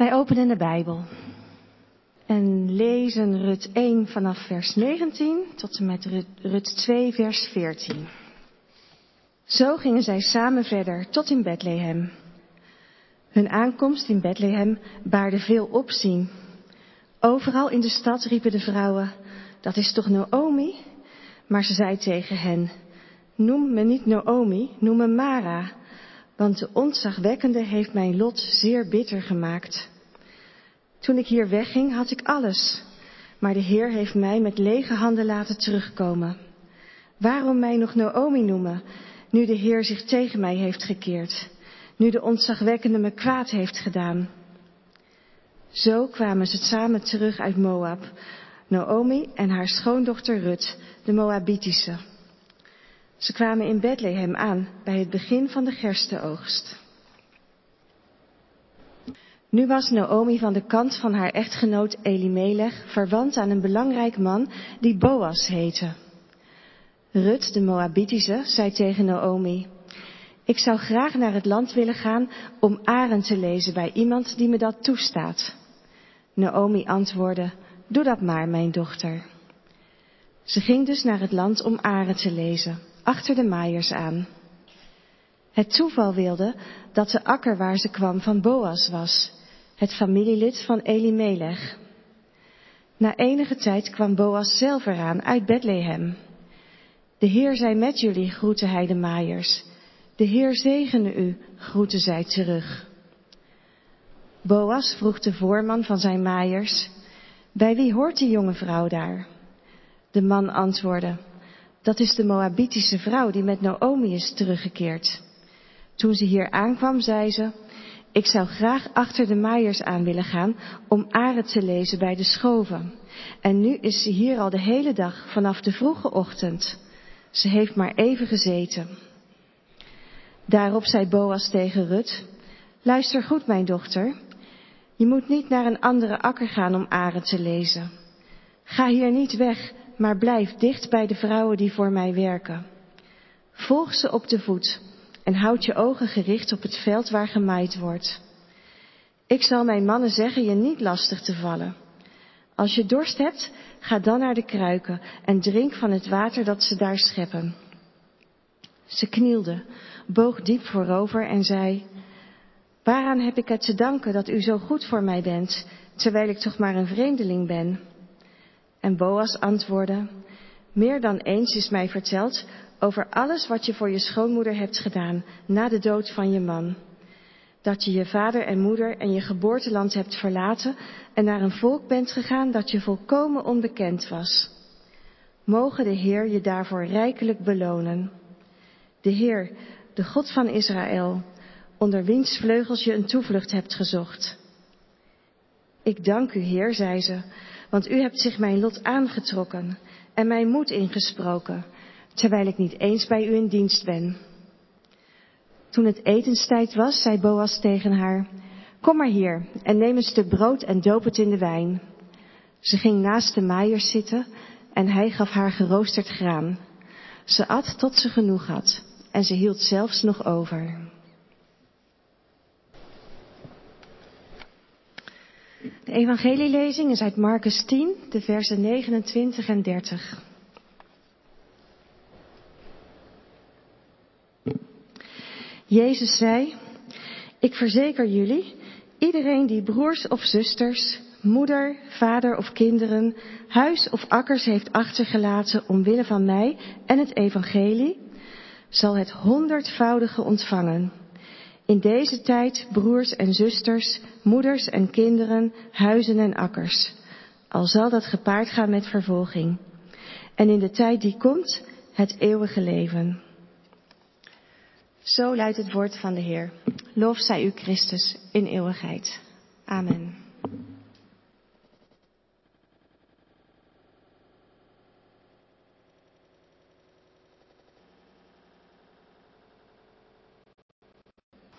Wij openen de Bijbel en lezen Rut 1 vanaf vers 19 tot en met Rut 2 vers 14. Zo gingen zij samen verder tot in Bethlehem. Hun aankomst in Bethlehem baarde veel opzien. Overal in de stad riepen de vrouwen, dat is toch Naomi? Maar ze zei tegen hen, noem me niet Naomi, noem me Mara, want de ontzagwekkende heeft mijn lot zeer bitter gemaakt. Toen ik hier wegging, had ik alles, maar de Heer heeft mij met lege handen laten terugkomen. Waarom mij nog Naomi noemen, nu de Heer zich tegen mij heeft gekeerd, nu de ontzagwekkende me kwaad heeft gedaan? Zo kwamen ze samen terug uit Moab, Naomi en haar schoondochter Rut, de Moabitische. Ze kwamen in Bethlehem aan bij het begin van de gerstenoogst. Nu was Naomi van de kant van haar echtgenoot Elimelech verwant aan een belangrijk man die Boas heette. Rut, de Moabitische, zei tegen Naomi, ik zou graag naar het land willen gaan om Aren te lezen bij iemand die me dat toestaat. Naomi antwoordde, doe dat maar, mijn dochter. Ze ging dus naar het land om Aren te lezen, achter de maaiers aan. Het toeval wilde dat de akker waar ze kwam van Boas was, het familielid van Elimelech. Na enige tijd kwam Boas zelf eraan uit Bethlehem. De Heer zij met jullie, groette hij de maaiers. De Heer zegene u, groette zij terug. Boas vroeg de voorman van zijn maaiers, bij wie hoort die jonge vrouw daar? De man antwoordde, dat is de Moabitische vrouw die met Naomi is teruggekeerd. Toen ze hier aankwam, zei ze, ik zou graag achter de maaiers aan willen gaan om Aren te lezen bij de schoven. En nu is ze hier al de hele dag vanaf de vroege ochtend. Ze heeft maar even gezeten. Daarop zei Boas tegen Rut, luister goed mijn dochter, je moet niet naar een andere akker gaan om Aren te lezen. Ga hier niet weg, maar blijf dicht bij de vrouwen die voor mij werken. Volg ze op de voet en houd je ogen gericht op het veld waar gemaaid wordt. Ik zal mijn mannen zeggen je niet lastig te vallen. Als je dorst hebt, ga dan naar de kruiken en drink van het water dat ze daar scheppen. Ze knielde, boog diep voorover en zei, Waaraan heb ik het te danken dat u zo goed voor mij bent, terwijl ik toch maar een vreemdeling ben? En Boas antwoordde, Meer dan eens is mij verteld over alles wat je voor je schoonmoeder hebt gedaan na de dood van je man. Dat je je vader en moeder en je geboorteland hebt verlaten en naar een volk bent gegaan dat je volkomen onbekend was. Mogen de Heer je daarvoor rijkelijk belonen. De Heer, de God van Israël, onder wiens vleugels je een toevlucht hebt gezocht. Ik dank u, Heer, zei ze, want u hebt zich mijn lot aangetrokken en mijn moed ingesproken, terwijl ik niet eens bij u in dienst ben. Toen het etenstijd was, zei Boas tegen haar, kom maar hier en neem een stuk brood en doop het in de wijn. Ze ging naast de maaiers zitten en hij gaf haar geroosterd graan. Ze at tot ze genoeg had en ze hield zelfs nog over. De evangelielezing is uit Marcus 10, de versen 29 en 30. Jezus zei, ik verzeker jullie, iedereen die broers of zusters, moeder, vader of kinderen, huis of akkers heeft achtergelaten omwille van mij en het evangelie, zal het honderdvoudige ontvangen. In deze tijd broers en zusters, moeders en kinderen, huizen en akkers. Al zal dat gepaard gaan met vervolging. En in de tijd die komt, het eeuwige leven. Zo luidt het woord van de Heer. Lof zij u Christus in eeuwigheid. Amen.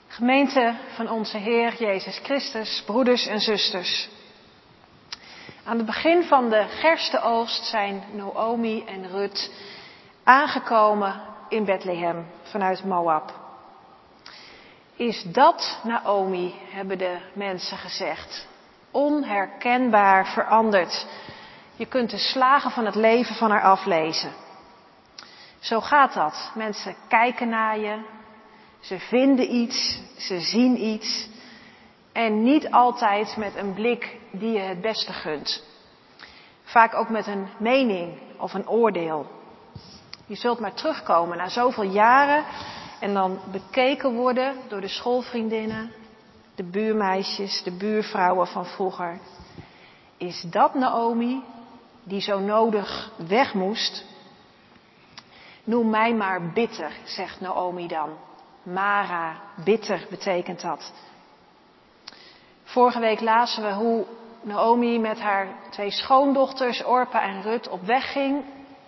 Gemeente van onze Heer Jezus Christus, broeders en zusters. Aan het begin van de gerstenoogst zijn Naomi en Rut aangekomen in Bethlehem vanuit Moab. Is dat Naomi, hebben de mensen gezegd. Onherkenbaar veranderd. Je kunt de slagen van het leven van haar aflezen. Zo gaat dat. Mensen kijken naar je, ze vinden iets, ze zien iets. En niet altijd met een blik die je het beste gunt. Vaak ook met een mening of een oordeel. Je zult maar terugkomen na zoveel jaren en dan bekeken worden door de schoolvriendinnen, de buurmeisjes, de buurvrouwen van vroeger. Is dat Naomi die zo nodig weg moest? Noem mij maar bitter, zegt Naomi dan. Mara, bitter betekent dat. Vorige week lazen we hoe Naomi met haar twee schoondochters, Orpa en Rut, op weg ging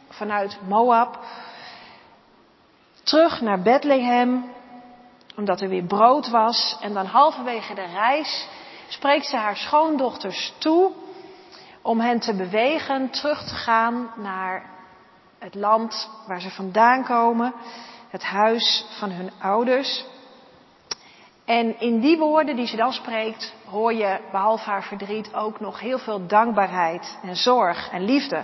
vanuit Moab. Terug naar Bethlehem, omdat er weer brood was. En dan halverwege de reis spreekt ze haar schoondochters toe om hen te bewegen terug te gaan naar het land waar ze vandaan komen, het huis van hun ouders. En in die woorden die ze dan spreekt, hoor je behalve haar verdriet ook nog heel veel dankbaarheid en zorg en liefde.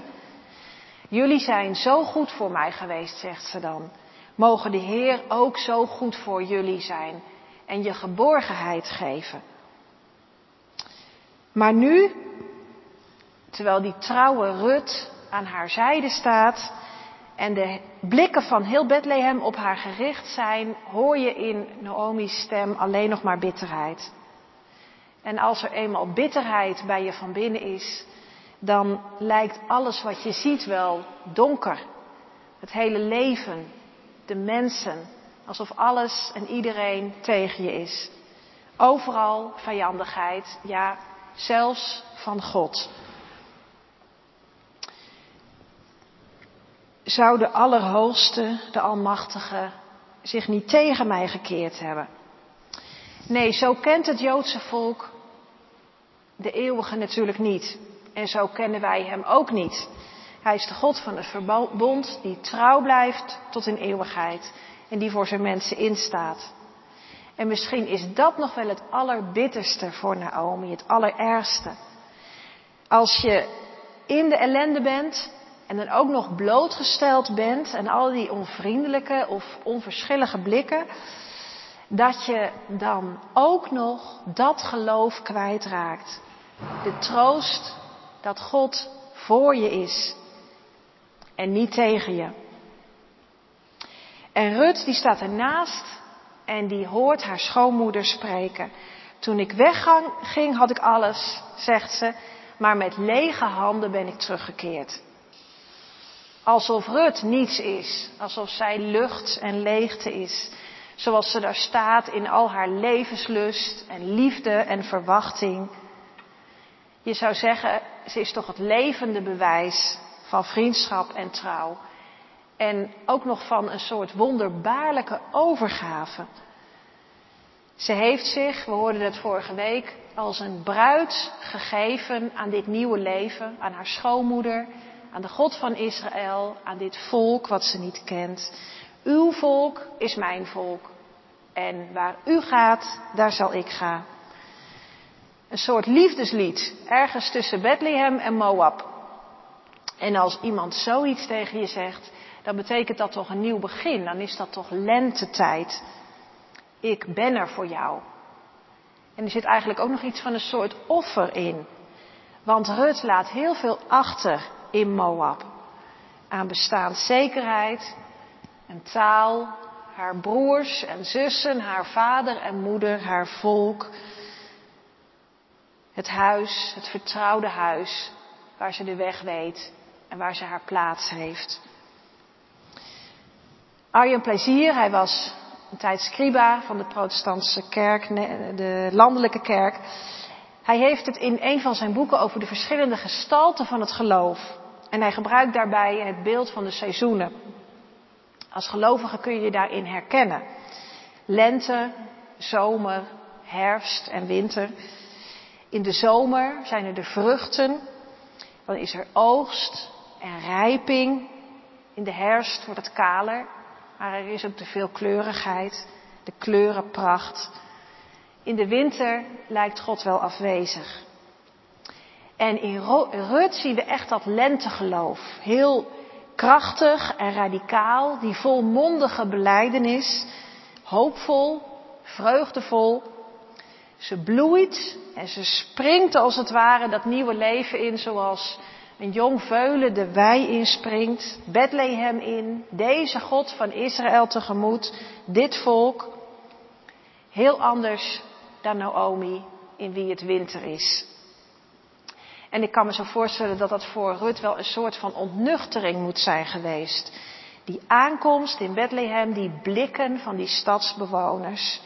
Jullie zijn zo goed voor mij geweest, zegt ze dan. Mogen de Heer ook zo goed voor jullie zijn en je geborgenheid geven. Maar nu, terwijl die trouwe Rut aan haar zijde staat en de blikken van heel Bethlehem op haar gericht zijn, hoor je in Naomi's stem alleen nog maar bitterheid. En als er eenmaal bitterheid bij je van binnen is, dan lijkt alles wat je ziet wel donker. Het hele leven, de mensen, alsof alles en iedereen tegen je is. Overal vijandigheid, ja, zelfs van God. Zou de Allerhoogste, de Almachtige, zich niet tegen mij gekeerd hebben? Nee, zo kent het Joodse volk de eeuwige natuurlijk niet. En zo kennen wij hem ook niet. Hij is de God van het verbond die trouw blijft tot in eeuwigheid en die voor zijn mensen instaat. En misschien is dat nog wel het allerbitterste voor Naomi, het allerergste. Als je in de ellende bent en dan ook nog blootgesteld bent en al die onvriendelijke of onverschillige blikken, dat je dan ook nog dat geloof kwijtraakt. De troost dat God voor je is en niet tegen je. En Rut die staat ernaast en die hoort haar schoonmoeder spreken. Toen ik wegging had ik alles, zegt ze, maar met lege handen ben ik teruggekeerd. Alsof Rut niets is, alsof zij lucht en leegte is, zoals ze daar staat in al haar levenslust en liefde en verwachting. Je zou zeggen, ze is toch het levende bewijs van vriendschap en trouw. En ook nog van een soort wonderbaarlijke overgave. Ze heeft zich, we hoorden het vorige week, als een bruid gegeven aan dit nieuwe leven, aan haar schoonmoeder, aan de God van Israël, aan dit volk wat ze niet kent. Uw volk is mijn volk. En waar u gaat, daar zal ik gaan. Een soort liefdeslied, ergens tussen Bethlehem en Moab. En als iemand zoiets tegen je zegt, dan betekent dat toch een nieuw begin. Dan is dat toch lentetijd. Ik ben er voor jou. En er zit eigenlijk ook nog iets van een soort offer in. Want Rut laat heel veel achter in Moab. Aan bestaanszekerheid, een taal, haar broers en zussen, haar vader en moeder, haar volk. Het huis, het vertrouwde huis, waar ze de weg weet en waar ze haar plaats heeft. Arjen Plezier, hij was een tijd scriba van de protestantse kerk, de landelijke kerk. Hij heeft het in een van zijn boeken over de verschillende gestalten van het geloof. En hij gebruikt daarbij het beeld van de seizoenen. Als gelovige kun je je daarin herkennen. Lente, zomer, herfst en winter. In de zomer zijn er de vruchten. Dan is er oogst en rijping. In de herfst wordt het kaler, maar er is ook te veel kleurigheid. de kleurenpracht. In de winter lijkt God wel afwezig. En in Rut zien we echt dat lentegeloof. Heel krachtig en radicaal, die volmondige beleidenis, hoopvol, vreugdevol. Ze bloeit en ze springt als het ware dat nieuwe leven in, zoals een jong veulen de wei inspringt, Bethlehem in, deze God van Israël tegemoet, dit volk. Heel anders dan Naomi, in wie het winter is. En ik kan me zo voorstellen dat dat voor Rut wel een soort van ontnuchtering moet zijn geweest. Die aankomst in Bethlehem, die blikken van die stadsbewoners,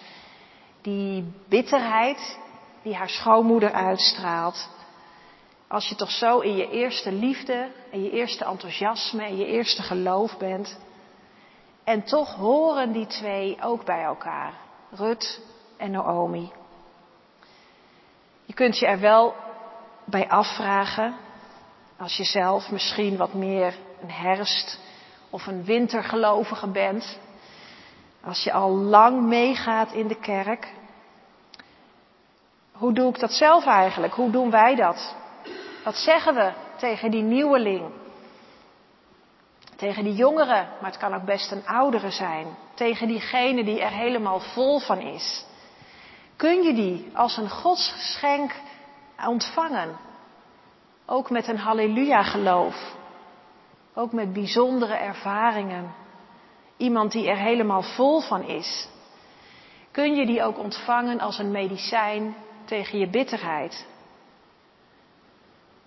die bitterheid die haar schoonmoeder uitstraalt. Als je toch zo in je eerste liefde en je eerste enthousiasme en je eerste geloof bent. En toch horen die twee ook bij elkaar. Rut en Naomi. Je kunt je er wel bij afvragen, als je zelf misschien wat meer een herfst of een wintergelovige bent, als je al lang meegaat in de kerk. Hoe doe ik dat zelf eigenlijk? Hoe doen wij dat? Wat zeggen we tegen die nieuweling? Tegen die jongere, maar het kan ook best een oudere zijn. Tegen diegene die er helemaal vol van is. Kun je die als een godsgeschenk ontvangen? Ook met een halleluja geloof. Ook met bijzondere ervaringen. Iemand die er helemaal vol van is. Kun je die ook ontvangen als een medicijn tegen je bitterheid?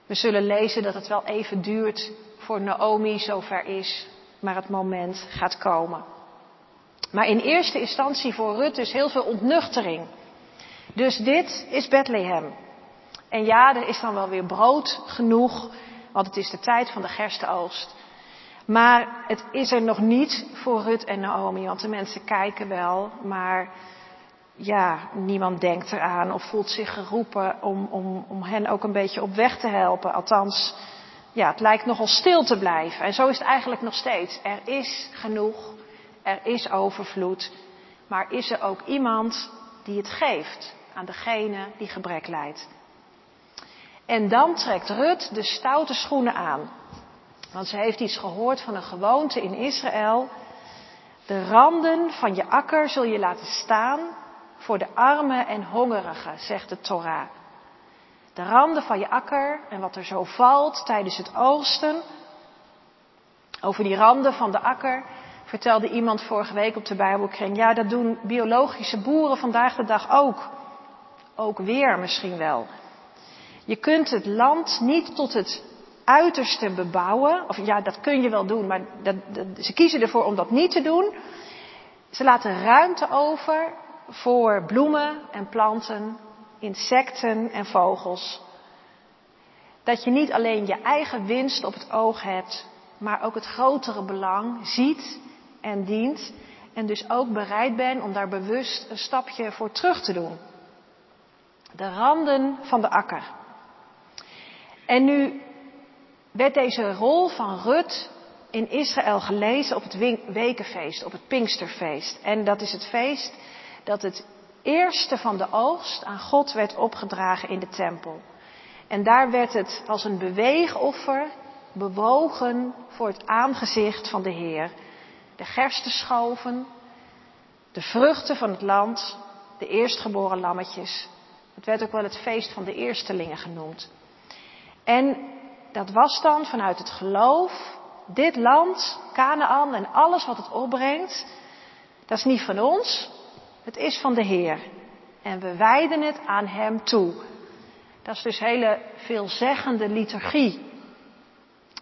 We zullen lezen dat het wel even duurt voor Naomi zover is, maar het moment gaat komen. Maar in eerste instantie voor Rut dus heel veel ontnuchtering. Dus dit is Bethlehem. En ja, er is dan wel weer brood genoeg, want het is de tijd van de gerstenoogst. Maar het is er nog niet voor Rut en Naomi, want de mensen kijken wel, maar ja, niemand denkt eraan of voelt zich geroepen om, om, om hen ook een beetje op weg te helpen. Althans, ja, het lijkt nogal stil te blijven. En zo is het eigenlijk nog steeds. Er is genoeg, er is overvloed, maar is er ook iemand die het geeft aan degene die gebrek lijdt. En dan trekt Rut de stoute schoenen aan. Want ze heeft iets gehoord van een gewoonte in Israël. De randen van je akker zul je laten staan voor de armen en hongerigen, zegt de Torah. De randen van je akker en wat er zo valt tijdens het oogsten. Over die randen van de akker vertelde iemand vorige week op de Bijbelkring. Ja, dat doen biologische boeren vandaag de dag ook. Ook weer misschien wel. Je kunt het land niet tot het uiterste bebouwen. Of ja, dat kun je wel doen, maar dat, ze kiezen ervoor om dat niet te doen. Ze laten ruimte over voor bloemen en planten, insecten en vogels. Dat je niet alleen je eigen winst op het oog hebt, maar ook het grotere belang ziet en dient. En dus ook bereid bent om daar bewust een stapje voor terug te doen. De randen van de akker. En nu werd deze rol van Rut in Israël gelezen op het wekenfeest, op het Pinksterfeest. En dat is het feest dat het eerste van de oogst aan God werd opgedragen in de tempel. En daar werd het als een beweegoffer bewogen voor het aangezicht van de Heer. De gerstenschoven, de vruchten van het land, de eerstgeboren lammetjes. Het werd ook wel het feest van de eerstelingen genoemd. En dat was dan vanuit het geloof, dit land, Canaan en alles wat het opbrengt, dat is niet van ons, het is van de Heer. En we wijden het aan Hem toe. Dat is dus hele veelzeggende liturgie.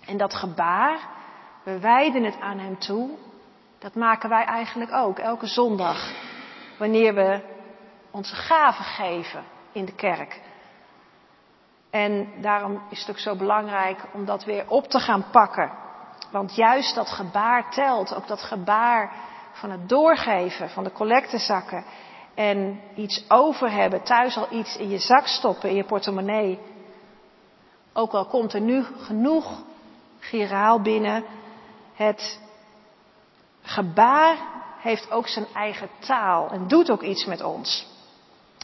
En dat gebaar, we wijden het aan Hem toe, dat maken wij eigenlijk ook elke zondag. Wanneer we onze gaven geven in de kerk. En daarom is het ook zo belangrijk om dat weer op te gaan pakken. Want juist dat gebaar telt, ook dat gebaar van het doorgeven van de collectezakken en iets over hebben, thuis al iets in je zak stoppen, in je portemonnee. Ook al komt er nu genoeg giraal binnen, het gebaar, heeft ook zijn eigen taal en doet ook iets met ons.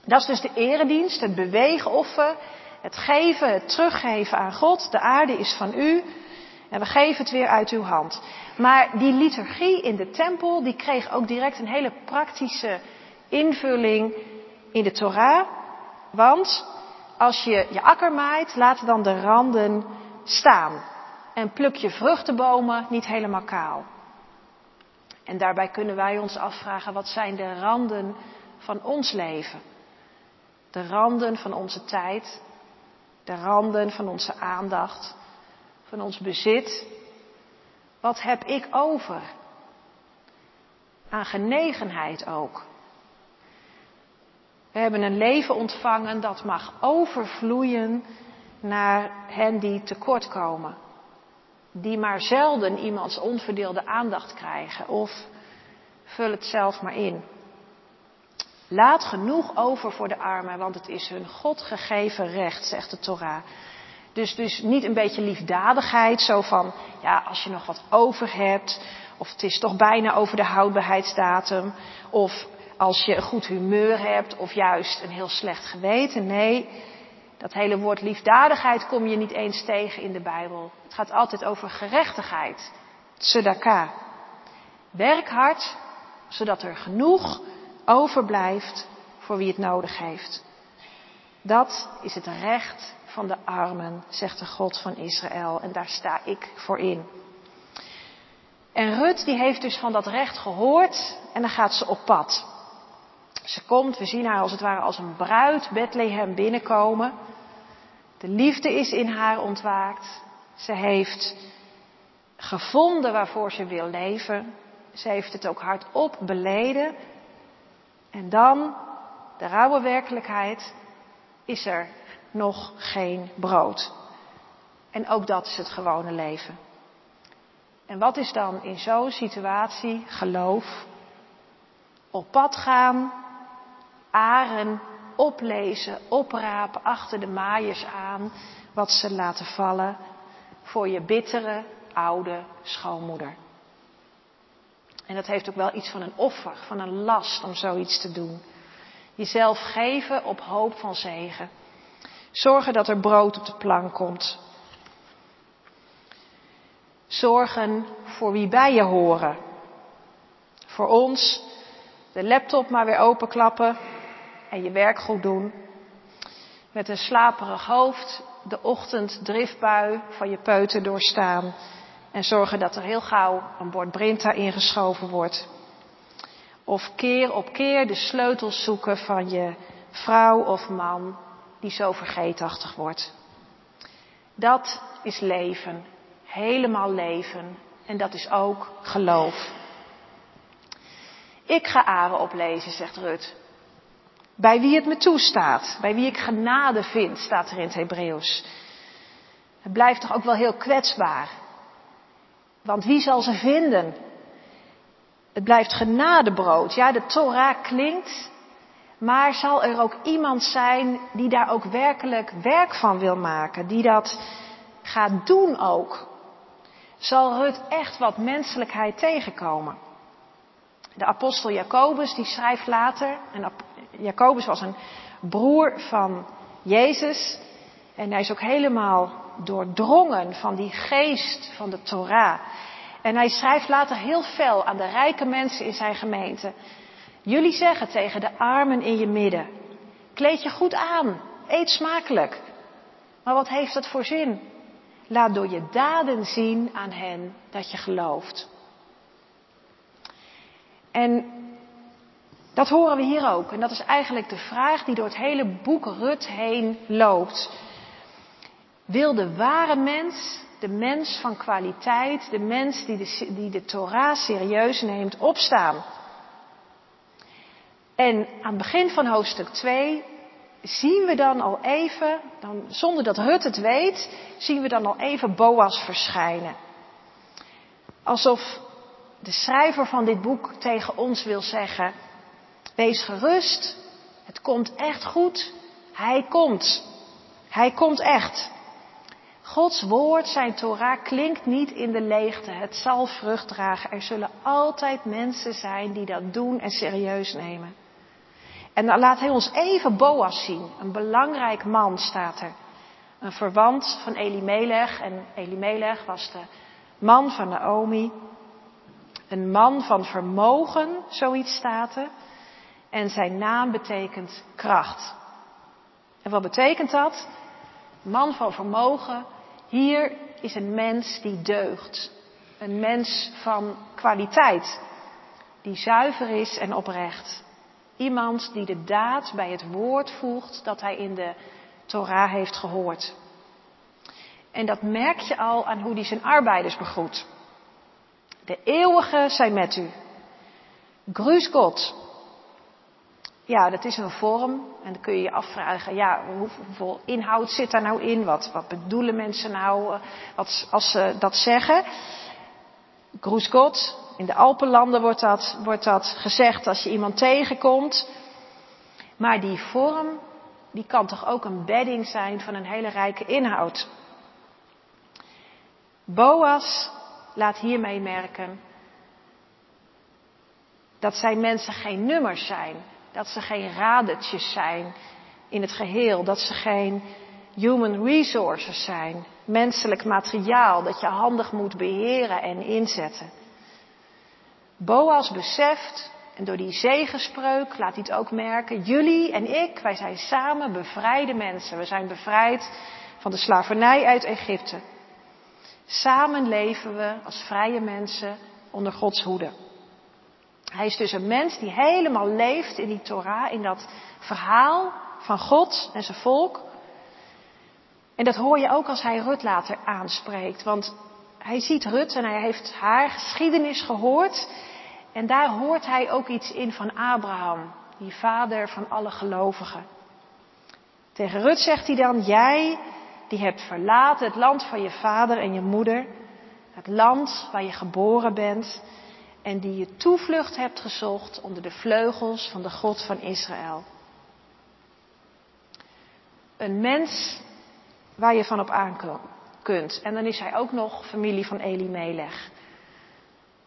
Dat is dus de eredienst, het beweegoffer, het geven, het teruggeven aan God. De aarde is van u en we geven het weer uit uw hand. Maar die liturgie in de tempel, die kreeg ook direct een hele praktische invulling in de Torah. Want als je je akker maait, laat dan de randen staan. En pluk je vruchtenbomen niet helemaal kaal. En daarbij kunnen wij ons afvragen, wat zijn de randen van ons leven? De randen van onze tijd, de randen van onze aandacht, van ons bezit. Wat heb ik over? Aan genegenheid ook. We hebben een leven ontvangen dat mag overvloeien naar hen die tekortkomen. Die maar zelden iemands onverdeelde aandacht krijgen. Of vul het zelf maar in. Laat genoeg over voor de armen, want het is hun God gegeven recht, zegt de Torah. Dus, dus niet een beetje liefdadigheid, zo van, ja, als je nog wat over hebt, of het is toch bijna over de houdbaarheidsdatum, of als je een goed humeur hebt, of juist een heel slecht geweten. Nee, dat hele woord liefdadigheid kom je niet eens tegen in de Bijbel. Het gaat altijd over gerechtigheid, tzedaka. Werk hard, zodat er genoeg overblijft voor wie het nodig heeft. Dat is het recht van de armen, zegt de God van Israël. En daar sta ik voor in. En Rut die heeft dus van dat recht gehoord en dan gaat ze op pad. Ze komt, we zien haar als het ware als een bruid Bethlehem binnenkomen. De liefde is in haar ontwaakt. Ze heeft gevonden waarvoor ze wil leven. Ze heeft het ook hardop beleden. En dan, de rauwe werkelijkheid, is er nog geen brood. En ook dat is het gewone leven. En wat is dan in zo'n situatie geloof? Op pad gaan, aren, oplezen, oprapen achter de maaiers aan wat ze laten vallen voor je bittere oude schoonmoeder. En dat heeft ook wel iets van een offer, van een last om zoiets te doen. Jezelf geven op hoop van zegen. Zorgen dat er brood op de plank komt. Zorgen voor wie bij je horen. Voor ons de laptop maar weer openklappen en je werk goed doen. Met een slaperig hoofd de ochtend driftbui van je peuter doorstaan. En zorgen dat er heel gauw een bord Brinta ingeschoven wordt. Of keer op keer de sleutels zoeken van je vrouw of man die zo vergeetachtig wordt. Dat is leven. Helemaal leven. En dat is ook geloof. Ik ga aren oplezen, zegt Rut. Bij wie het me toestaat, bij wie ik genade vind, staat er in het Hebreeuws. Het blijft toch ook wel heel kwetsbaar. Want wie zal ze vinden? Het blijft genadebrood. Ja, de Torah klinkt. Maar zal er ook iemand zijn die daar ook werkelijk werk van wil maken? Die dat gaat doen ook? Zal Rut echt wat menselijkheid tegenkomen? De apostel Jacobus die schrijft later, en Jacobus was een broer van Jezus, en hij is ook helemaal doordrongen van die geest van de Torah. En hij schrijft later heel fel aan de rijke mensen in zijn gemeente. Jullie zeggen tegen de armen in je midden, kleed je goed aan, eet smakelijk. Maar wat heeft dat voor zin? Laat door je daden zien aan hen dat je gelooft. En dat horen we hier ook. En dat is eigenlijk de vraag die door het hele boek Rut heen loopt. Wil de ware mens, de mens van kwaliteit, de mens die de, die de Torah serieus neemt, opstaan? En aan het begin van hoofdstuk 2 zien we dan al even, dan, zonder dat Rut het weet, zien we dan al even Boas verschijnen. Alsof de schrijver van dit boek tegen ons wil zeggen, wees gerust, het komt echt goed, hij komt, hij komt echt. Gods woord, zijn Torah, klinkt niet in de leegte. Het zal vrucht dragen. Er zullen altijd mensen zijn die dat doen en serieus nemen. En dan laat hij ons even Boas zien. Een belangrijk man staat er. Een verwant van Elimelech. En Elimelech was de man van Naomi. Een man van vermogen, zoiets staat er. En zijn naam betekent kracht. En wat betekent dat? Man van vermogen. Hier is een mens die deugt. Een mens van kwaliteit. Die zuiver is en oprecht. Iemand die de daad bij het woord voegt dat hij in de Torah heeft gehoord. En dat merk je al aan hoe hij zijn arbeiders begroet. De eeuwige zij met u. Grüß God. Ja, dat is een vorm. En dan kun je je afvragen, ja, hoeveel inhoud zit daar nou in? Wat, wat bedoelen mensen nou wat, als ze dat zeggen? Grüß God. In de Alpenlanden wordt dat, wordt dat gezegd als je iemand tegenkomt. Maar die vorm, die kan toch ook een bedding zijn van een hele rijke inhoud. Boas laat hiermee merken dat zijn mensen geen nummers zijn. Dat ze geen radertjes zijn in het geheel. Dat ze geen human resources zijn. Menselijk materiaal dat je handig moet beheren en inzetten. Boas beseft, en door die zegenspreuk laat hij het ook merken, jullie en ik, wij zijn samen bevrijde mensen. We zijn bevrijd van de slavernij uit Egypte. Samen leven we als vrije mensen onder Gods hoede. Hij is dus een mens die helemaal leeft in die Torah, in dat verhaal van God en zijn volk. En dat hoor je ook als hij Rut later aanspreekt. Want hij ziet Rut en hij heeft haar geschiedenis gehoord. En daar hoort hij ook iets in van Abraham, die vader van alle gelovigen. Tegen Rut zegt hij dan, jij die hebt verlaten het land van je vader en je moeder, het land waar je geboren bent en die je toevlucht hebt gezocht onder de vleugels van de God van Israël. Een mens waar je van op aan kunt. En dan is hij ook nog familie van Elimelech.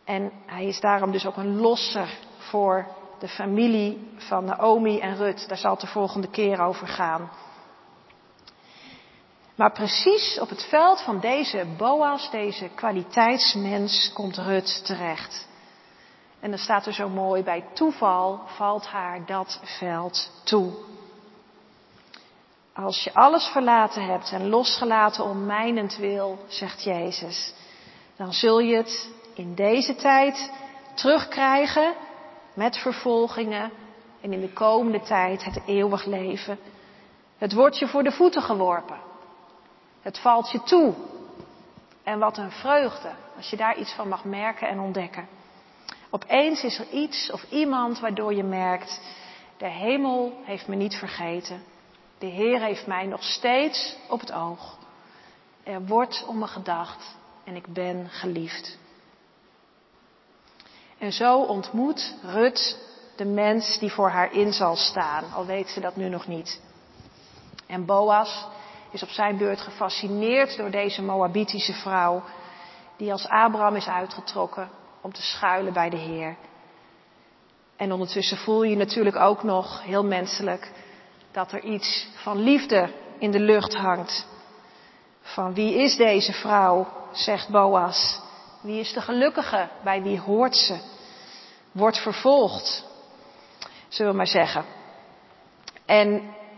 En hij is daarom dus ook een losser voor de familie van Naomi en Rut. Daar zal het de volgende keer over gaan. Maar precies op het veld van deze Boas, deze kwaliteitsmens, komt Rut terecht. En dan staat er zo mooi, bij toeval valt haar dat veld toe. Als je alles verlaten hebt en losgelaten om mijnentwil, zegt Jezus, dan zul je het in deze tijd terugkrijgen met vervolgingen en in de komende tijd het eeuwig leven. Het wordt je voor de voeten geworpen. Het valt je toe. En wat een vreugde als je daar iets van mag merken en ontdekken. Opeens is er iets of iemand waardoor je merkt, de hemel heeft me niet vergeten. De Heer heeft mij nog steeds op het oog. Er wordt om me gedacht en ik ben geliefd. En zo ontmoet Rut de mens die voor haar in zal staan, al weet ze dat nu nog niet. En Boas is op zijn beurt gefascineerd door deze Moabitische vrouw, die als Abraham is uitgetrokken om te schuilen bij de Heer. En ondertussen voel je natuurlijk ook nog, heel menselijk, dat er iets van liefde in de lucht hangt. Van wie is deze vrouw, zegt Boas. Wie is de gelukkige? Bij wie hoort ze? Wordt vervolgd, zullen we maar zeggen. En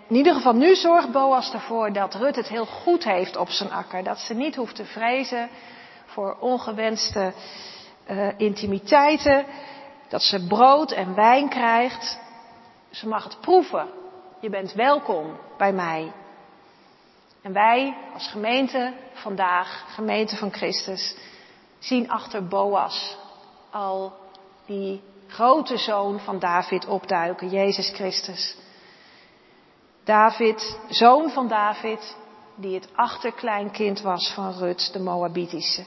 in ieder geval nu zorgt Boas ervoor dat Rut het heel goed heeft op zijn akker. Dat ze niet hoeft te vrezen voor ongewenste uh, intimiteiten. Dat ze brood en wijn krijgt. Ze mag het proeven. Je bent welkom bij mij. En wij als gemeente vandaag, gemeente van Christus, zien achter Boas al die grote zoon van David opduiken, Jezus Christus. David, zoon van David, die het achterkleinkind was van Rut, de Moabitische.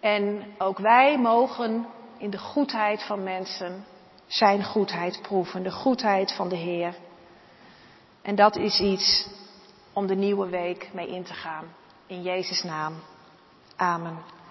En ook wij mogen in de goedheid van mensen zijn goedheid proeven, de goedheid van de Heer. En dat is iets om de nieuwe week mee in te gaan. In Jezus' naam. Amen.